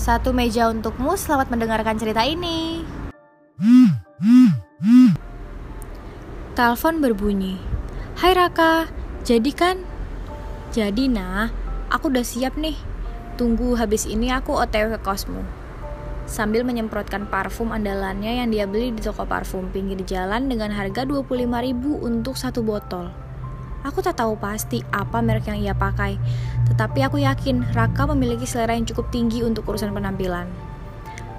Satu meja untukmu, selamat mendengarkan cerita ini. Telepon berbunyi. Hai Raka, jadi kan? Jadi nah, aku udah siap nih. Tunggu habis ini aku otw ke kosmu. Sambil menyemprotkan parfum andalannya yang dia beli di toko parfum pinggir jalan dengan harga 25.000 untuk satu botol. Aku tak tahu pasti apa merek yang ia pakai, tetapi aku yakin Raka memiliki selera yang cukup tinggi untuk urusan penampilan.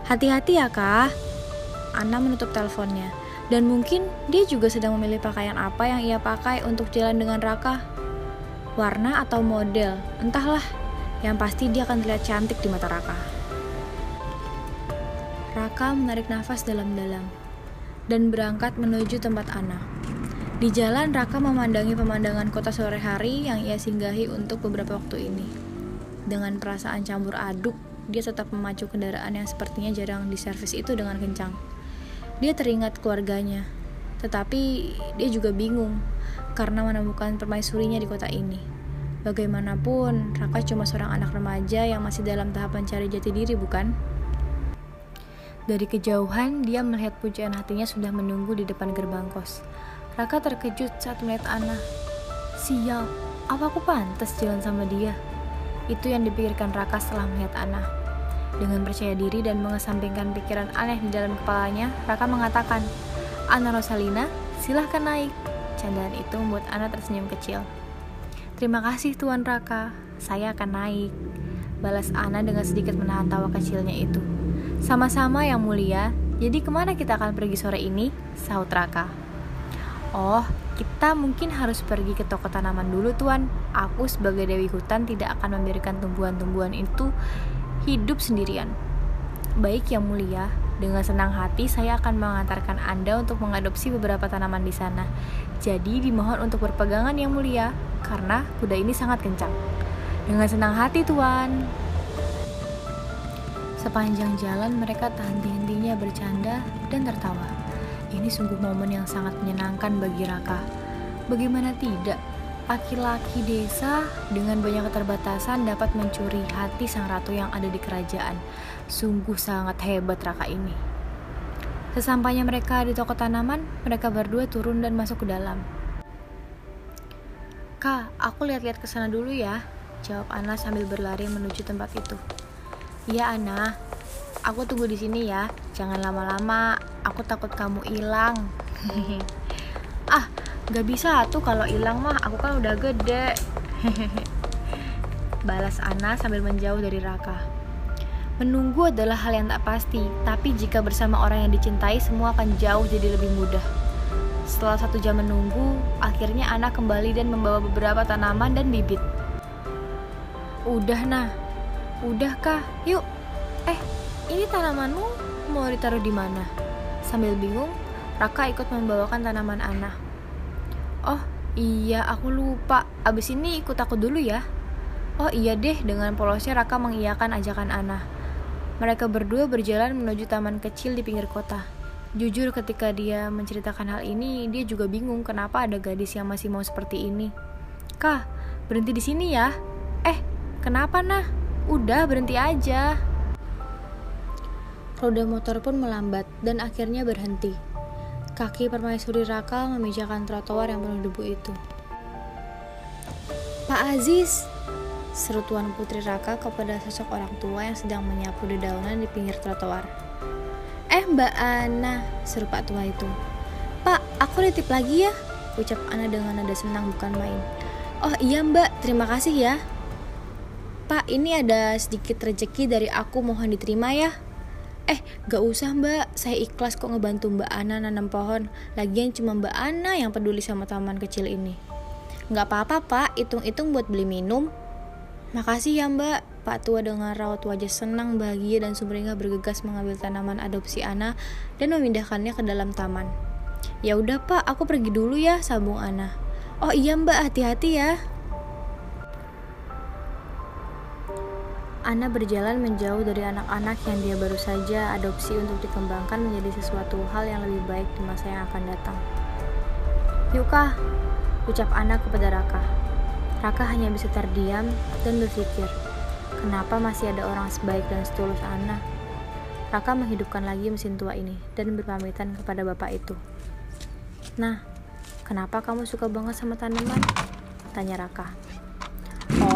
Hati-hati ya kak. Ana menutup teleponnya, dan mungkin dia juga sedang memilih pakaian apa yang ia pakai untuk jalan dengan Raka. Warna atau model, entahlah. Yang pasti dia akan terlihat cantik di mata Raka. Raka menarik nafas dalam-dalam dan berangkat menuju tempat Ana. Di jalan, Raka memandangi pemandangan kota sore hari yang ia singgahi untuk beberapa waktu ini. Dengan perasaan campur aduk, dia tetap memacu kendaraan yang sepertinya jarang diservis itu dengan kencang. Dia teringat keluarganya, tetapi dia juga bingung karena menemukan permaisurinya di kota ini. Bagaimanapun, Raka cuma seorang anak remaja yang masih dalam tahap mencari jati diri, bukan? Dari kejauhan, dia melihat pujian hatinya sudah menunggu di depan gerbang kos. Raka terkejut saat melihat Ana. Sial, apa aku pantas jalan sama dia? Itu yang dipikirkan Raka setelah melihat Ana. Dengan percaya diri dan mengesampingkan pikiran aneh di dalam kepalanya, Raka mengatakan, Ana Rosalina, silahkan naik. Candaan itu membuat Ana tersenyum kecil. Terima kasih Tuan Raka, saya akan naik. Balas Ana dengan sedikit menahan tawa kecilnya itu. Sama-sama yang mulia, jadi ke mana kita akan pergi sore ini? Sahut Raka. Oh, kita mungkin harus pergi ke toko tanaman dulu, Tuan. Aku sebagai Dewi Hutan tidak akan memberikan tumbuhan-tumbuhan itu hidup sendirian. Baik yang mulia, dengan senang hati saya akan mengantarkan Anda untuk mengadopsi beberapa tanaman di sana. Jadi dimohon untuk berpegangan yang mulia, karena kuda ini sangat kencang. Dengan senang hati, Tuan. Sepanjang jalan mereka tak henti-hentinya bercanda dan tertawa. Ini sungguh momen yang sangat menyenangkan bagi Raka. Bagaimana tidak, laki-laki desa dengan banyak keterbatasan dapat mencuri hati sang ratu yang ada di kerajaan. Sungguh sangat hebat Raka ini. Sesampainya mereka di toko tanaman, mereka berdua turun dan masuk ke dalam. Kak, aku lihat-lihat ke sana dulu ya, jawab Ana sambil berlari menuju tempat itu. Iya, Ana, Aku tunggu di sini ya, jangan lama-lama. Aku takut kamu hilang. ah, gak bisa tuh kalau hilang mah. Aku kan udah gede. Balas Ana sambil menjauh dari Raka. Menunggu adalah hal yang tak pasti, tapi jika bersama orang yang dicintai, semua akan jauh jadi lebih mudah. Setelah satu jam menunggu, akhirnya Ana kembali dan membawa beberapa tanaman dan bibit. Udah nah, udah kah? Yuk, eh ini tanamanmu mau ditaruh di mana? Sambil bingung, Raka ikut membawakan tanaman Ana. Oh, iya aku lupa. Abis ini ikut aku dulu ya. Oh iya deh, dengan polosnya Raka mengiyakan ajakan Ana. Mereka berdua berjalan menuju taman kecil di pinggir kota. Jujur ketika dia menceritakan hal ini, dia juga bingung kenapa ada gadis yang masih mau seperti ini. Kah, berhenti di sini ya. Eh, kenapa nah? Udah berhenti aja. Roda motor pun melambat dan akhirnya berhenti. Kaki permaisuri Raka memijakan trotoar yang penuh debu itu. Pak Aziz, seru Tuan Putri Raka kepada sosok orang tua yang sedang menyapu dedaunan di pinggir trotoar. Eh Mbak Ana, seru Pak tua itu. Pak, aku nitip lagi ya, ucap Ana dengan nada senang bukan main. Oh iya Mbak, terima kasih ya. Pak, ini ada sedikit rezeki dari aku mohon diterima ya. Eh, gak usah mbak, saya ikhlas kok ngebantu mbak Ana nanam pohon. Lagian cuma mbak Ana yang peduli sama taman kecil ini. Gak apa-apa pak, hitung-hitung buat beli minum. Makasih ya mbak, Pak tua dengan raut wajah senang, bahagia, dan sumringah bergegas mengambil tanaman adopsi Ana dan memindahkannya ke dalam taman. Ya udah pak, aku pergi dulu ya, sambung Ana. Oh iya mbak, hati-hati ya. Ana berjalan menjauh dari anak-anak yang dia baru saja adopsi untuk dikembangkan menjadi sesuatu hal yang lebih baik di masa yang akan datang. Yuk kah, ucap Ana kepada Raka. Raka hanya bisa terdiam dan berpikir, kenapa masih ada orang sebaik dan setulus Ana. Raka menghidupkan lagi mesin tua ini dan berpamitan kepada bapak itu. Nah, kenapa kamu suka banget sama tanaman? Tanya Raka.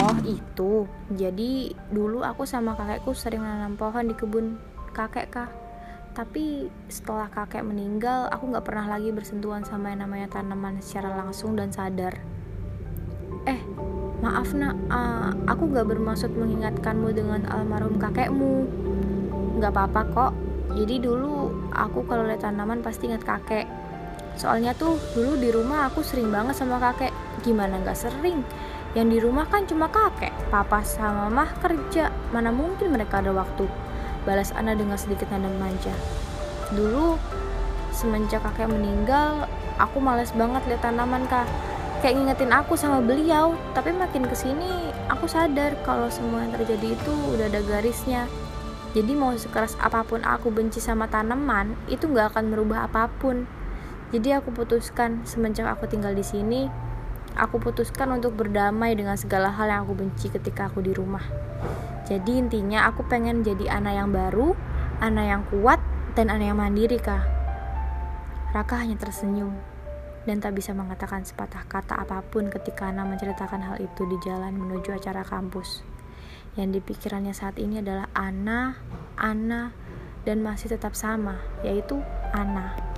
Oh, itu. Jadi dulu aku sama kakekku sering menanam pohon di kebun kakek kak. Tapi setelah kakek meninggal, aku nggak pernah lagi bersentuhan sama yang namanya tanaman secara langsung dan sadar. Eh, maaf nak, uh, aku nggak bermaksud mengingatkanmu dengan almarhum kakekmu. Nggak apa-apa kok. Jadi dulu aku kalau lihat tanaman pasti ingat kakek. Soalnya tuh dulu di rumah aku sering banget sama kakek. Gimana nggak sering? Yang di rumah kan cuma kakek, papa sama mah kerja. Mana mungkin mereka ada waktu? Balas Ana dengan sedikit nada manja. Dulu, semenjak kakek meninggal, aku males banget lihat tanaman kak. Kayak ngingetin aku sama beliau, tapi makin ke sini aku sadar kalau semua yang terjadi itu udah ada garisnya. Jadi mau sekeras apa pun aku benci sama tanaman, itu nggak akan merubah apa pun. Jadi aku putuskan semenjak aku tinggal di sini, aku putuskan untuk berdamai dengan segala hal yang aku benci ketika aku di rumah. Jadi intinya aku pengen jadi anak yang baru, anak yang kuat, dan anak yang mandiri kah. Raka hanya tersenyum dan tak bisa mengatakan sepatah kata apa pun ketika Ana menceritakan hal itu di jalan menuju acara kampus. Yang di pikirannya saat ini adalah Ana, Ana, dan masih tetap sama, yaitu Ana.